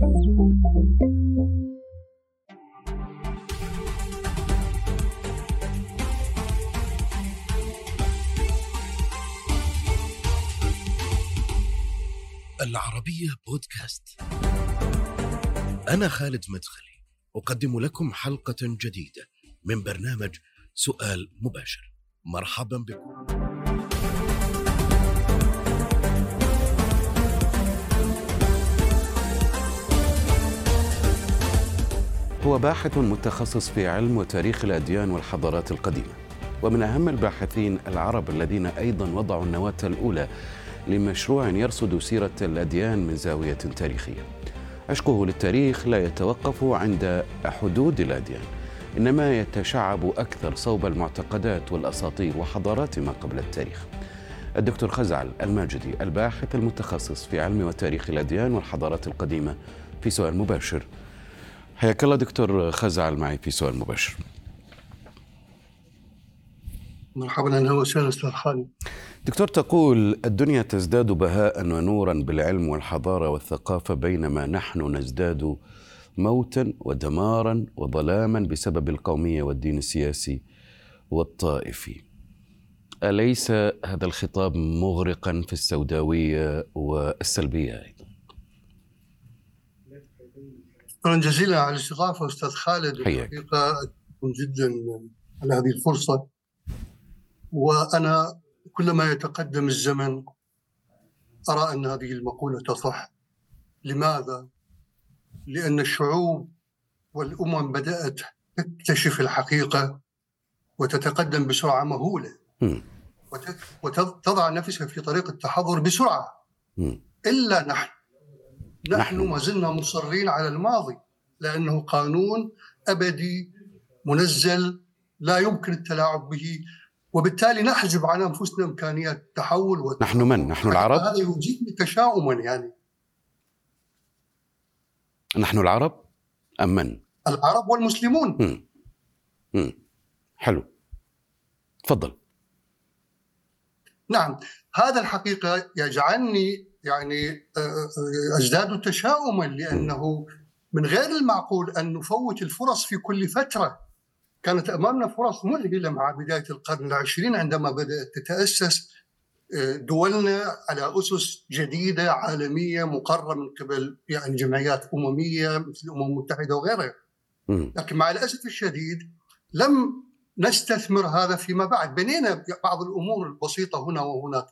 العربية بودكاست. أنا خالد مدخلي، أقدم لكم حلقة جديدة من برنامج سؤال مباشر. مرحبا بكم. هو باحث متخصص في علم وتاريخ الأديان والحضارات القديمة. ومن أهم الباحثين العرب الذين أيضا وضعوا النواة الأولى لمشروع يرصد سيرة الأديان من زاوية تاريخية. عشقه للتاريخ لا يتوقف عند حدود الأديان إنما يتشعب أكثر صوب المعتقدات والأساطير وحضارات ما قبل التاريخ. الدكتور خزعل الماجدي الباحث المتخصص في علم وتاريخ الأديان والحضارات القديمة في سؤال مباشر. حياك الله دكتور خزعل معي في سؤال مباشر مرحبا أهلا وسهلا أستاذ خالد دكتور تقول الدنيا تزداد بهاء ونورا بالعلم والحضارة والثقافة بينما نحن نزداد موتا ودمارا وظلاما بسبب القومية والدين السياسي والطائفي. أليس هذا الخطاب مغرقا في السوداوية والسلبية أيضا؟ شكرا جزيلا على الاستضافة أستاذ خالد. الحقيقة جدا على هذه الفرصة. وأنا كلما يتقدم الزمن أرى أن هذه المقولة تصح. لماذا؟ لأن الشعوب والأمم بدأت تكتشف الحقيقة وتتقدم بسرعة مهولة. وتضع نفسها في طريق التحضر بسرعة. إلا نحن. نحن. ما زلنا مصرين على الماضي لأنه قانون أبدي منزل لا يمكن التلاعب به وبالتالي نحجب عن أنفسنا إمكانيات التحول والت- نحن من؟ نحن العرب؟ هذا يجيبني تشاؤما يعني نحن العرب أم من؟ العرب والمسلمون مم. مم. حلو تفضل نعم هذا الحقيقة يجعلني يعني آه، آه، ازداد تشاؤما لأنه من غير المعقول أن نفوت الفرص في كل فترة. كانت أمامنا فرص مذهله مع بداية القرن العشرين عندما بدأت تتأسس آه، دولنا على أسس جديدة عالمية مقرره من قبل يعني جمعيات أممية مثل الأمم المتحدة وغيرها. لكن مع الأسف الشديد لم نستثمر هذا فيما بعد. بنينا بعض الأمور البسيطة هنا وهناك.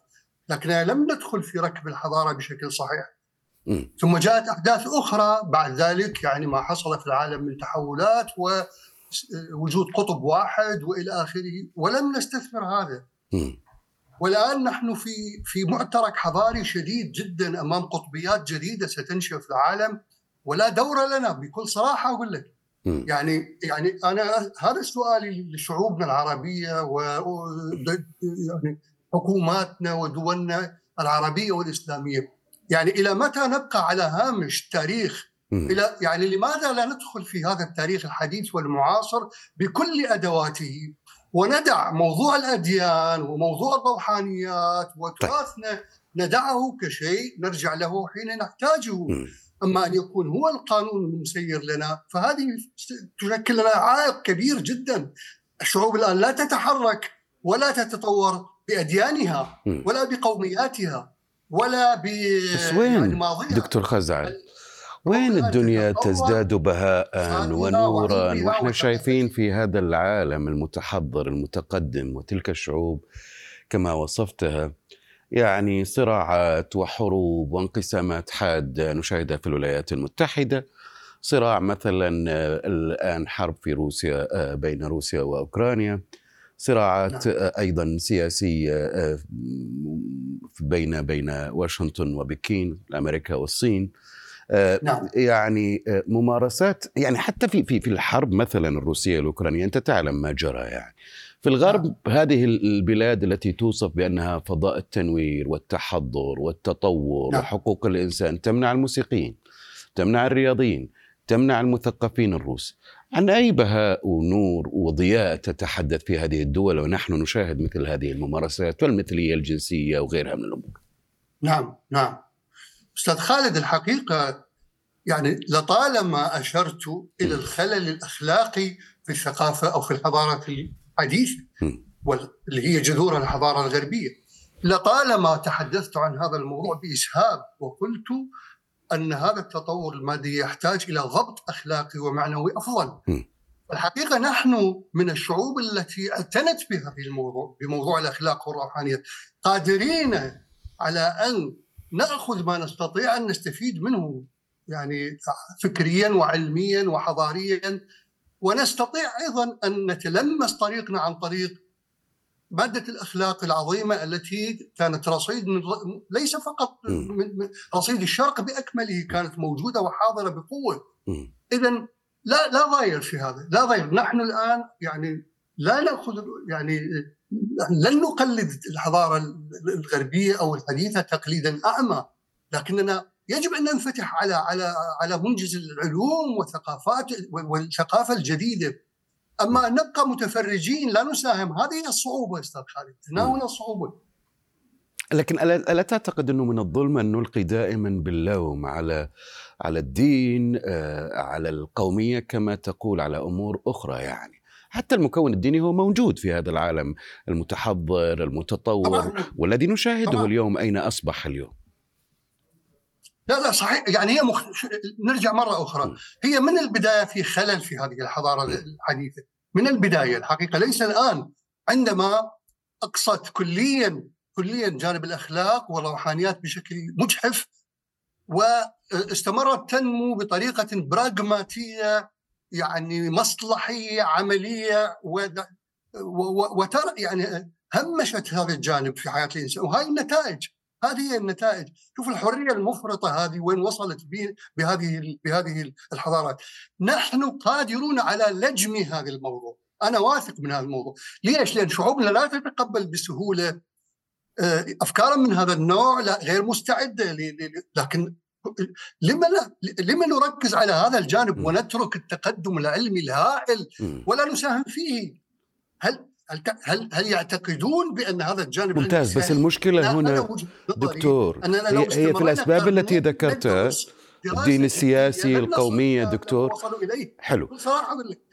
لكننا لم ندخل في ركب الحضارة بشكل صحيح. ثم جاءت أحداث أخرى بعد ذلك يعني ما حصل في العالم من تحولات ووجود قطب واحد وإلى آخره ولم نستثمر هذا. والآن نحن في في معترك حضاري شديد جدا أمام قطبيات جديدة ستنشأ في العالم ولا دور لنا بكل صراحة أقول لك. يعني يعني أنا هذا سؤالي لشعوبنا العربية و- يعني حكوماتنا ودولنا العربية والإسلامية. يعني إلى متى نبقى على هامش التاريخ مم. إلى يعني لماذا لا ندخل في هذا التاريخ الحديث والمعاصر بكل أدواته؟ وندع موضوع الأديان وموضوع الروحانيات وتراثنا ندعه كشيء نرجع له حين نحتاجه. أما أن يكون هو القانون المسير لنا فهذه تشكل لنا عائق كبير جدا. الشعوب الآن لا تتحرك ولا تتطور. بأديانها. ولا بقومياتها ولا ب بس وين؟ يعني ماضيها. دكتور خزعل وين الدنيا تزداد بهاء ونورا؟ وإحنا. شايفين في هذا العالم المتحضر المتقدم وتلك الشعوب كما وصفتها يعني صراعات وحروب وانقسامات حادة نشاهدها في الولايات المتحدة. صراع مثلا آه، الآن حرب في روسيا آه، بين روسيا وأوكرانيا. صراعات نعم. آه، أيضا سياسية آه، بين بين واشنطن وبكين أمريكا والصين آه، نعم. يعني آه، ممارسات يعني حتى في في في الحرب مثلا الروسية الأوكرانية أنت تعلم ما جرى يعني في الغرب نعم. هذه البلاد التي توصف بأنها فضاء التنوير والتحضر والتطور نعم. وحقوق الإنسان تمنع الموسيقيين تمنع الرياضيين تمنع المثقفين الروس عن اي بهاء ونور وضياء تتحدث في هذه الدول ونحن نشاهد مثل هذه الممارسات والمثلية الجنسية وغيرها من الأمور. نعم نعم. أستاذ خالد الحقيقة يعني لطالما أشرت إلى الخلل الأخلاقي في الثقافة أو في الحضارة الحديثه واللي هي جذور الحضارة الغربية لطالما تحدثت عن هذا الموضوع بإسهاب وقلت أن هذا التطور المادي يحتاج إلى ضبط أخلاقي ومعنوي أفضل. الحقيقة نحن من الشعوب التي اعتنت بهذا الموضوع بموضوع الأخلاق والروحانية. قادرين على أن نأخذ ما نستطيع أن نستفيد منه يعني فكريا وعلميا وحضاريا. ونستطيع أيضا أن نتلمس طريقنا عن طريق مادة الأخلاق العظيمة التي كانت رصيد من ليس فقط من رصيد الشرق بأكمله كانت موجودة وحاضرة بقوة. اذا لا لا ضير في هذا، لا ضير، نحن الآن يعني لا نأخذ يعني لن نقلد الحضارة الغربية أو الحديثة تقليدا أعمى، لكننا يجب أن ننفتح على على على منجز العلوم والثقافات والثقافة الجديدة. أما ان نبقى متفرجين لا نساهم. هذه هي الصعوبه أستاذ خالد. هنا هنا الصعوبة. لكن الا تعتقد إنه من الظلم أن نلقي دائما باللوم على على الدين آه، على القومية كما تقول على أمور أخرى يعني. حتى المكون الديني هو موجود في هذا العالم المتحضر المتطور والذي نشاهده طبعا. اليوم أين أصبح اليوم؟ لا لا صحيح. يعني هي مخ... نرجع مرة أخرى. هي من البداية في خلل في هذه الحضارة الحديثة. من البداية الحقيقة. ليس الآن. عندما أقصت كليا كليا جانب الأخلاق والروحانيات بشكل مجحف واستمرت تنمو بطريقة براغماتية يعني مصلحية عملية وترى يعني همشت هذا الجانب في حياة الإنسان. وهاي النتائج. هذه هي النتائج. شوف الحرية المفرطة هذه وين وصلت بهذه بهذه الحضارات. نحن قادرون على لجم هذا الموضوع. أنا واثق من هذا الموضوع. ليش؟ لأن شعوبنا لا تتقبل بسهولة آه، افكارا من هذا النوع لا غير مستعدة لكن لما لا لما نركز على هذا الجانب ونترك التقدم العلمي الهائل ولا نساهم فيه؟ هل هل هل يعتقدون بأن هذا الجانب ممتاز بس المشكلة هنا دكتور هي, هي في الأسباب التي ذكرتها الدين السياسي القومية دكتور. حلو.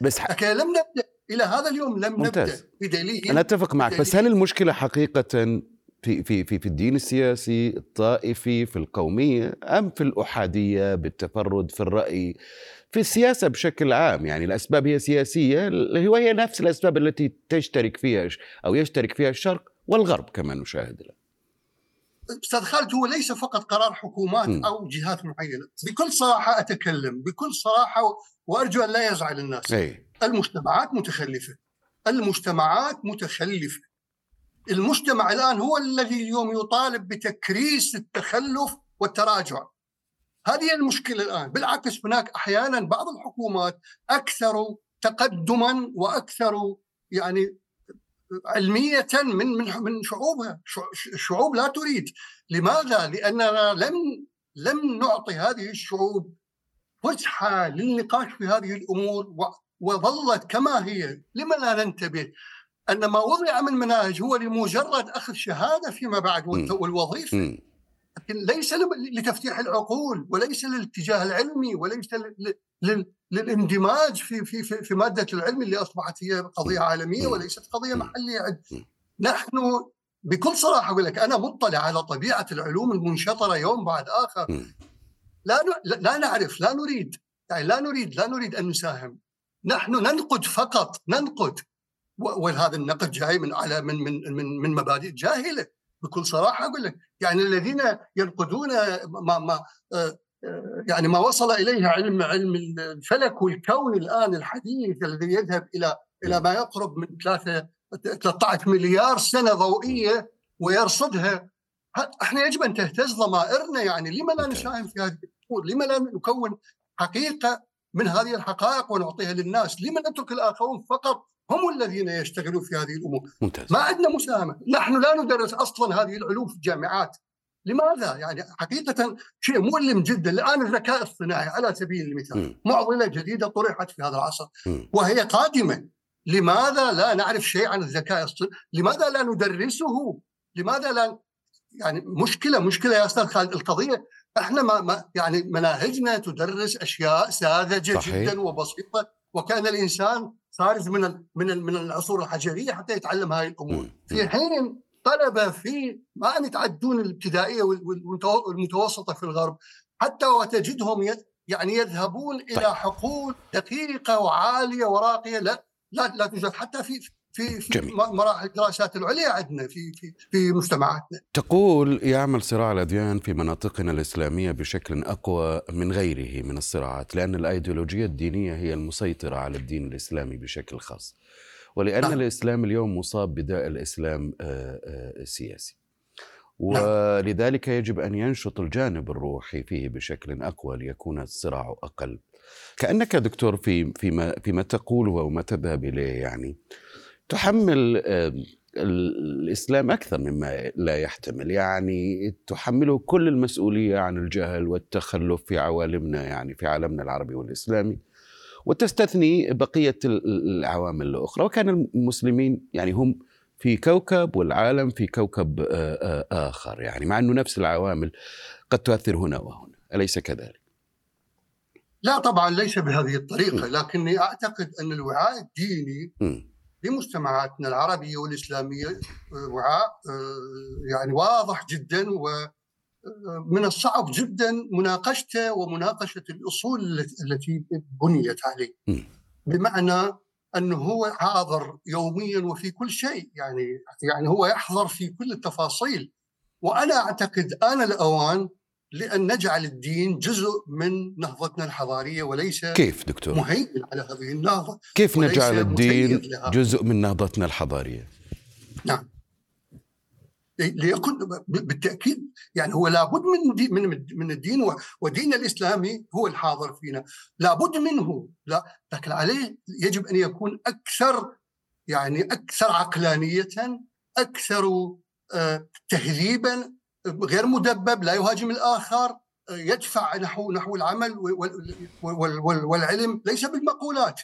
بس ح... لكن لم نبدأ إلى هذا اليوم لم ممتاز. نبدا بدليل أنا أتفق معك بس هل المشكلة حقيقة في في في في الدين السياسي الطائفي في القومية أم في الأحادية بالتفرد في الرأي؟ في السياسة بشكل عام يعني الأسباب هي سياسية وهي نفس الأسباب التي تشترك فيها أو يشترك فيها الشرق والغرب كما نشاهد الآن أستاذ خالد هو ليس فقط قرار حكومات م. أو جهات معينة، بكل صراحة أتكلم بكل صراحة وأرجو أن لا يزعل الناس. أي. المجتمعات متخلفة. المجتمعات متخلفة. المجتمع الآن هو الذي اليوم يطالب بتكريس التخلف والتراجع. هذه المشكلة الآن. بالعكس هناك أحيانا بعض الحكومات أكثر تقدما وأكثر يعني علمية من من من شعوبها. الشعوب لا تريد. لماذا؟ لأننا لم لم نعطي هذه الشعوب فسحه للنقاش في هذه الأمور وظلت كما هي. لما لا ننتبه أن ما وضع من مناهج هو لمجرد أخذ شهادة فيما بعد والوظيفة. لكن ليس لتفتيح العقول وليس للاتجاه العلمي وليس للاندماج في في في, في مادة العلم اللي أصبحت هي قضية عالمية وليست قضية محلية. نحن بكل صراحة أقول لك أنا مطلع على طبيعة العلوم المنشطرة يوم بعد آخر. لا لا نعرف لا نريد يعني لا نريد لا نريد أن نساهم. نحن ننقد فقط ننقد. وهذا النقد جاي من على من من من, من مبادئ جاهلة. بكل صراحة أقول لك يعني الذين ينقدون ما ما آه، آه، يعني ما وصل اليه علم علم الفلك والكون الآن الحديث الذي يذهب إلى إلى ما يقرب من 3 13 مليار سنة ضوئية ويرصدها إحنا يجب أن تهتز ضمائرنا يعني لما لا نساهم في هذه الأمور؟ لما لا نكون حقيقة من هذه الحقائق ونعطيها للناس؟ لما نترك الآخرون فقط؟ هم الذين يشتغلون في هذه الأمور. ممتاز. ما عندنا مساهمة. نحن لا ندرس أصلا هذه العلوم في الجامعات. لماذا؟ يعني حقيقة شيء مؤلم جدا. الآن الذكاء الصناعي على سبيل المثال معضلة جديدة طرحت في هذا العصر. م. وهي قادمة. لماذا لا نعرف شيء عن الذكاء الصناعي لماذا لا ندرسه؟ لماذا لا يعني مشكلة مشكلة يا أستاذ خالد. القضية إحنا ما, ما يعني مناهجنا تدرس أشياء ساذجة صحيح. جدا وبسيطة وكان الإنسان خارج من ال- من ال- من العصور الحجرية حتى يتعلم هاي الأمور مم. في حين طلبه في ما أن يتعدون الابتدائية وال- والمتو- والمتوسطه في الغرب حتى وتجدهم يعني يذهبون إلى طيب. حقول دقيقة وعالية وراقية لا لا لا توجد حتى في في في جميل. مراحل الدراسات العليا عندنا في في في مجتمعاتنا. تقول يعمل صراع الأديان في مناطقنا الإسلامية بشكل أقوى من غيره من الصراعات لأن الأيديولوجية الدينية هي المسيطرة على الدين الإسلامي بشكل خاص. ولأن نعم. الإسلام اليوم مصاب بداء الإسلام آه، آه، السياسي. ولذلك يجب أن ينشط الجانب الروحي فيه بشكل أقوى ليكون الصراع أقل. كأنك دكتور في فيما فيما تقوله وما تذهب إليه يعني. تحمل الإسلام أكثر مما لا يحتمل. يعني تحمله كل المسؤولية عن الجهل والتخلف في عوالمنا يعني في عالمنا العربي والإسلامي وتستثني ال- العوامل الأخرى. وكان المسلمين يعني هم في كوكب والعالم في كوكب آخر. يعني مع أنه نفس العوامل قد تؤثر هنا وهنا. أليس كذلك؟ لا طبعا ليس بهذه الطريقة. لكني أعتقد أن الوعاء الديني مم. في مجتمعاتنا العربية والإسلامية آه، وعاء آه، يعني واضح جدا ومن الصعب جدا مناقشته ومناقشة الأصول التي- بنيت عليه. بمعنى انه هو حاضر يوميا وفي كل شيء يعني يعني هو يحضر في كل التفاصيل وأنا أعتقد آن الأوان لأن نجعل الدين جزء من نهضتنا الحضارية وليس كيف دكتور؟ مهيمن على هذه النهضة كيف نجعل الدين. جزء من نهضتنا الحضارية؟ نعم ليكن بالتأكيد يعني هو لابد من دي من من الدين ودين الإسلامي هو الحاضر فينا لابد منه لا لكن عليه يجب أن يكون أكثر يعني أكثر عقلانية أكثر آه، تهذيبا غير مدبب لا يهاجم الآخر آه، يدفع نحو نحو العمل وال- وال- وال- والعلم ليس بالمقولات.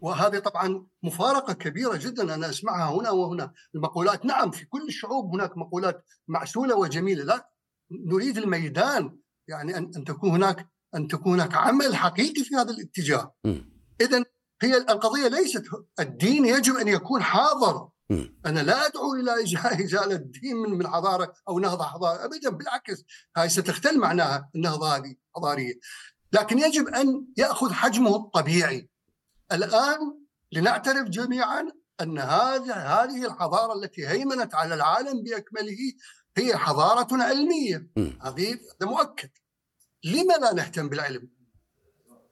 وهذه طبعا مفارقة كبيرة جدا أنا أسمعها هنا وهنا المقولات نعم في كل الشعوب هناك مقولات معسولة وجميلة لا نريد الميدان يعني أن أن تكون هناك أن تكون هناك عمل حقيقي في هذا الاتجاه. اذا هي القضية ليست الدين يجب أن يكون حاضر أنا لا أدعو إلى إزالة- ازاله الدين من حضارة أو نهضة حضارة ابدا بالعكس هاي ستختل معناها النهضه هذه حضاريه لكن يجب أن يأخذ حجمه الطبيعي الآن لنعترف جميعا أن هذه هذه الحضارة التي هيمنت على العالم بأكمله هي حضارة علمية مم. هذه هذا مؤكد لما لا نهتم بالعلم؟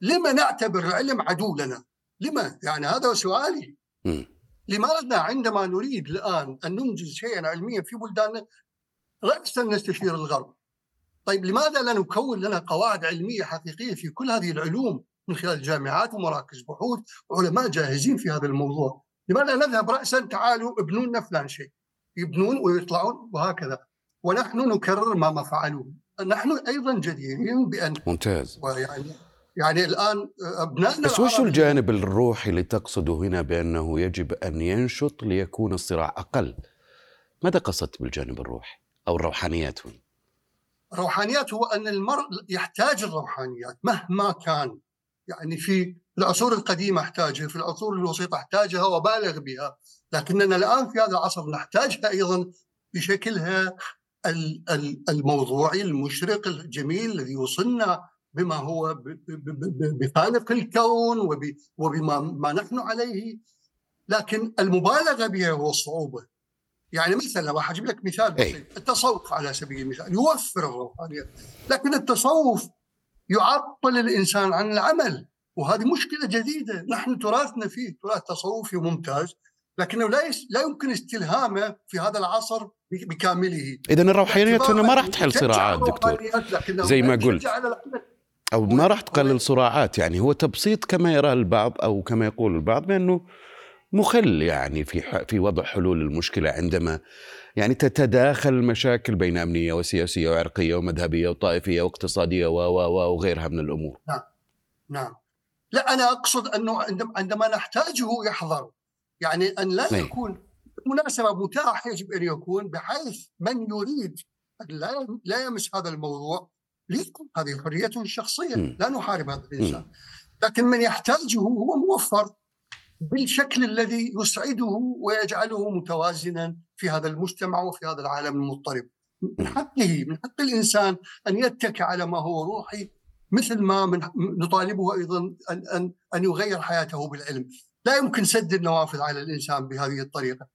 لما نعتبر العلم عدو لنا؟ لما؟ يعني هذا سؤالي. لماذا عندما نريد الآن أن ننجز شيئا علميا في بلداننا راسا نستشير الغرب؟ طيب لماذا لا نكون لنا قواعد علمية حقيقية في كل هذه العلوم من خلال الجامعات ومراكز بحوث وعلماء جاهزين في هذا الموضوع؟ لماذا نذهب راسا تعالوا ابنوا لنا فلان شيء؟ يبنون ويطلعون وهكذا ونحن نكرر ما ما فعلوه نحن أيضا جديرين بأن ممتاز ويعني يعني الآن أبنائنا بس وش الجانب الروحي اللي تقصده هنا بأنه يجب أن ينشط ليكون الصراع أقل؟ ماذا قصدت بالجانب الروحي أو الروحانيات هنا؟ روحانيات هو أن المرء يحتاج الروحانيات مهما كان. يعني في العصور القديمة احتاجها في العصور الوسيطه أحتاجها وبالغ بها. لكننا الآن في هذا العصر نحتاجها أيضا بشكلها ال- ال- الموضوعي المشرق الجميل الذي يوصلنا بما هو بخالق الكون وب- وبما ما نحن عليه. لكن المبالغة بها هو الصعوبه يعني مثلا راح أجيب لك مثال أي. التصوف على سبيل المثال يوفر الروحانيات لكن التصوف يعطل الإنسان عن العمل وهذه مشكلة جديدة. نحن تراثنا فيه تراث تصوفي ممتاز لكنه لا لا يمكن استلهامه في هذا العصر بكامله. إذا الروحانيات ما راح تحل صراعات دكتور. زي ما قلت. أو ما راح تقلل صراعات يعني هو تبسيط كما يراه البعض أو كما يقول البعض بأنه مخل يعني في في وضع حلول المشكلة عندما يعني تتداخل المشاكل بين أمنية وسياسية وعرقية ومذهبية وطائفية واقتصادية و و و وغيرها من الأمور. نعم لا أنا أقصد أنه عندما عندما نحتاجه يحضر يعني أن لا نعم. يكون مناسبه متاح يجب أن يكون بحيث من يريد أن لا لا يمس هذا الموضوع ليكن هذه حريته الشخصيه. لا نحارب هذا الإنسان. لكن من يحتاجه هو موفر بالشكل الذي يسعده ويجعله متوازنا في هذا المجتمع وفي هذا العالم المضطرب. من حقه من حق الإنسان أن يتكي على ما هو روحي مثل ما من نطالبه أيضا أن أن أن يغير حياته بالعلم. لا يمكن سد النوافذ على الإنسان بهذه الطريقة.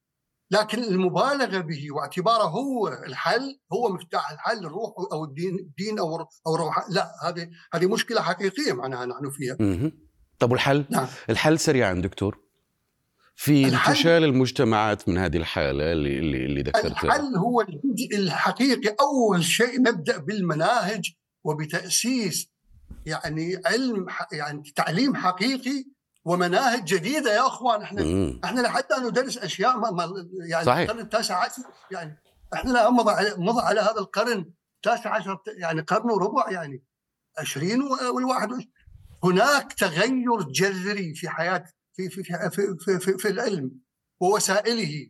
لكن المبالغة به واعتباره هو الحل هو مفتاح الحل الروح أو الدين الدين أو أو روح لا هذه هذه مشكلة حقيقية معناها نحن فيها. مهم. طب والحل؟ نعم. الحل سريعا دكتور. في انتشال المجتمعات من هذه الحالة اللي اللي, اللي ذكرتها. الحل هو الجزء الحقيقي أول شيء نبدأ بالمناهج وبتأسيس يعني علم يعني تعليم حقيقي ومناهج جديدة يا أخوان إحنا مم. إحنا لحتى ندرس أشياء ما ما يعني صحيح. القرن التاسع عشر يعني إحنا مضى على مضى على هذا القرن التاسع عشر يعني قرن وربع يعني 20 والواحد وعشرين. هناك تغير جذري في حياه في في في في, في, في, في العلم ووسائله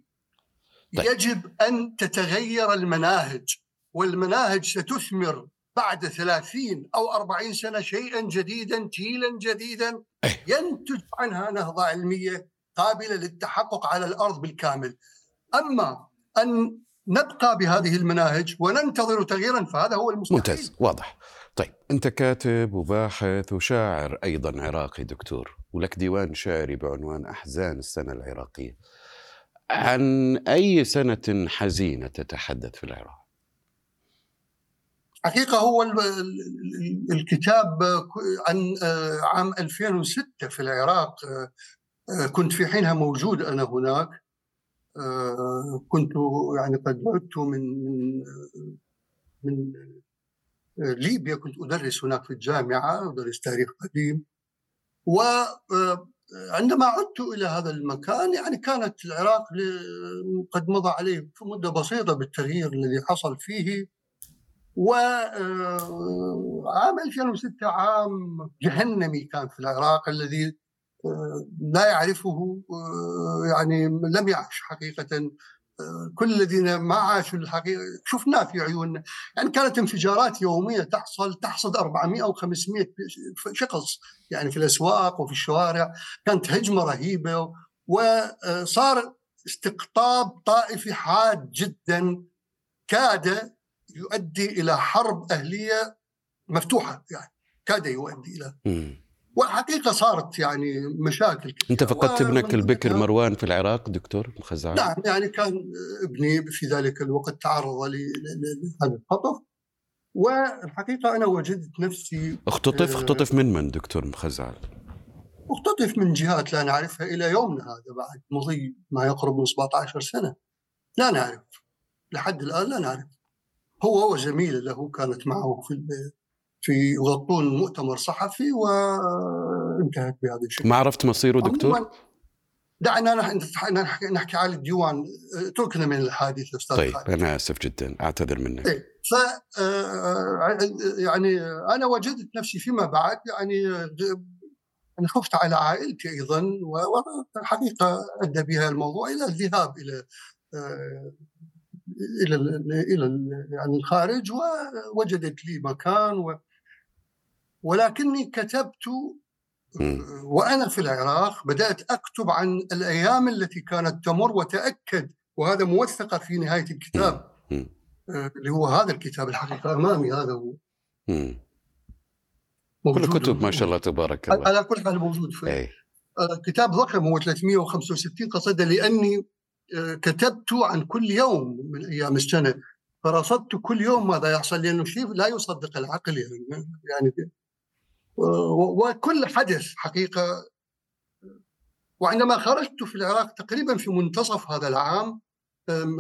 طيب. يجب أن تتغير المناهج والمناهج ستثمر بعد 30 أو 40 سنة شيئا جديدا جيلا جديدا إيه. ينتج عنها نهضة علمية قابلة للتحقق على الأرض بالكامل. أما أن نبقى بهذه المناهج وننتظر تغييرا فهذا هو المستحيل. ممتاز واضح طيب أنت كاتب وباحث وشاعر أيضا عراقي دكتور ولك ديوان شعري بعنوان أحزان السنة العراقية عن أي سنة حزينة تتحدث في العراق حقيقة هو ال- ال- الكتاب عن عام 2006 في العراق كنت في حينها موجود أنا هناك. كنت يعني قد عدت من من ليبيا كنت أدرس هناك في الجامعة أدرس تاريخ قديم. وعندما عدت إلى هذا المكان يعني كانت العراق قد مضى عليه مدة بسيطة بالتغيير الذي حصل فيه. وعام 2006 عام جهنمي كان في العراق الذي آه، لا يعرفه آه، يعني لم يعش حقيقة آه، كل الذين ما عاشوا الحقيقة شفناه في عيوننا يعني كانت انفجارات يومية تحصل تحصد 400 أو 500 شخص يعني في الأسواق وفي الشوارع كانت هجمة رهيبة وصار استقطاب طائفي حاد جدا كاد يؤدي إلى حرب أهلية مفتوحة يعني كاد يؤدي إلى. والحقيقة صارت يعني مشاكل كثيرة. أنت فقدت ابنك البكر مروان في العراق دكتور مخزعل نعم يعني كان ابني في ذلك الوقت تعرض لهذا الخطف والحقيقة أنا وجدت نفسي اختطف؟ آه. اختطف من من دكتور مخزعل اختطف من جهات لا نعرفها إلى يومنا هذا بعد مضي ما يقرب من 17 سنة. لا نعرف. لحد الآن لا نعرف. هو وزميله له كانت معه في في يغطون مؤتمر صحفي وانتهت بهذا الشكل ما عرفت مصيره دكتور دعنا نح- نحكي, نحكي على الديوان اتركنا من الحادث أستاذ طيب خالد. أنا آسف جدا أعتذر منك إيه. ف آه، يعني أنا وجدت نفسي فيما بعد يعني أنا خفت على عائلتي أيضا والحقيقة أدى بها الموضوع إلى الذهاب إلى آه، إلى ال- إلى ال- يعني الخارج ووجدت لي مكان و ولكني كتبت. وأنا في العراق بدأت أكتب عن الأيام التي كانت تمر وتأكد وهذا موثقه في نهاية الكتاب. آه، اللي هو هذا الكتاب الحقيقة أمامي هذا هو. كل كتب ما شاء الله تبارك الله. على كل حال موجود في آه، كتاب ضخم هو 365 قصيده لأني كتبت عن كل يوم من أيام السنة. فرصدت كل يوم ماذا يحصل؟ لأنه شيء لا يصدق العقل يعني يعني وكل حدث حقيقة. وعندما خرجت في العراق تقريبا في منتصف هذا العام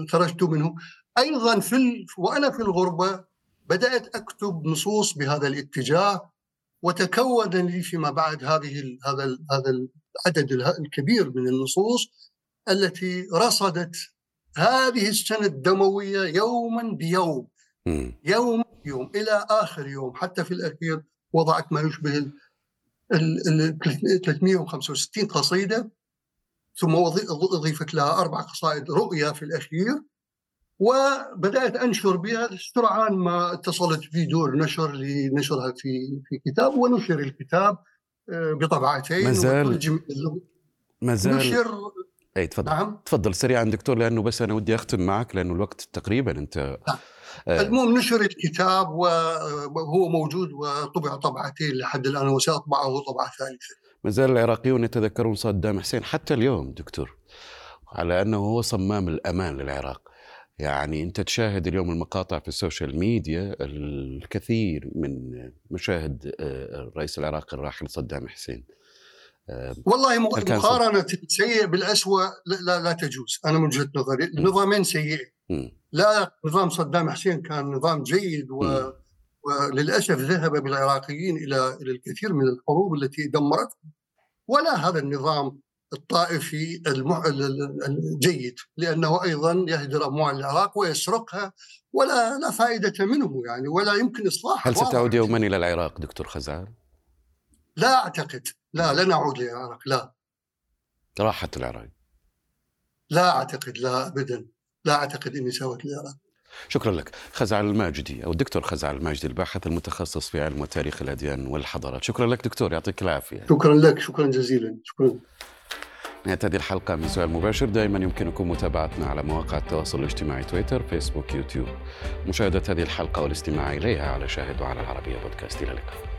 خرجت منه. أيضا في ال... وأنا في الغربة بدأت أكتب نصوص بهذا الاتجاه وتكون لي فيما بعد هذه ال... هذا ال... هذا العدد الكبير من النصوص التي رصدت هذه السنة الدموية يوما بيوم. يوم بيوم إلى آخر يوم حتى في الأخير وضعت ما يشبه ال ال- ال 365 قصيدة ثم اضيفت لها أربع قصائد رؤيا في الأخير وبدأت أنشر بها سرعان ما اتصلت في دور نشر لنشرها في في كتاب ونشر الكتاب آه، بطبعتين ما زال-. ما زال نشر اي تفضل. نعم. تفضل سريعا دكتور لأنه بس أنا ودي أختم معك لأنه الوقت تقريبا أنت آه، المهم نشر الكتاب وهو موجود وطبع طبعتين لحد الآن وسأطبعه طبعة ثالثة. ما زال العراقيون يتذكرون صدام حسين حتى اليوم دكتور على أنه هو صمام الأمان للعراق. يعني أنت تشاهد اليوم المقاطع في ال social media الكثير من مشاهد آه، الرئيس العراقي الراحل صدام حسين. آه، والله م- هل كان مقارنة السيء بالاسوء لا, لا, لا تجوز. أنا من وجهة نظري النظامين سيئين. لا نظام صدام حسين كان نظام جيد و... مم. وللاسف ذهب بالعراقيين إلى إلى الكثير من الحروب التي دمرتهم ولا هذا النظام الطائفي المع... ال- ال- الجيد لأنه أيضا يهدر أموال العراق ويسرقها ولا لا فائدة منه يعني ولا يمكن إصلاحها. هل ستعود يوما إلى العراق دكتور خزعل؟ لا أعتقد. لا لن أعود للعراق لا. راحة العراق. لا أعتقد. لا ابدا. لا أعتقد إني سويت للعراق شكرا لك. خزعل الماجدي أو الدكتور خزعل الماجدي الباحث المتخصص في علم وتاريخ الأديان والحضارات. شكرا لك دكتور يعطيك العافية. شكرا لك. شكرا جزيلا. شكرا. نهاية هذه الحلقة من سؤال مباشر. دائما يمكنكم متابعتنا على مواقع التواصل الاجتماعي تويتر فيسبوك يوتيوب. مشاهدة هذه الحلقة والاستماع إليها على شاهد وعلى العربية بودكاست. إلى اللقاء.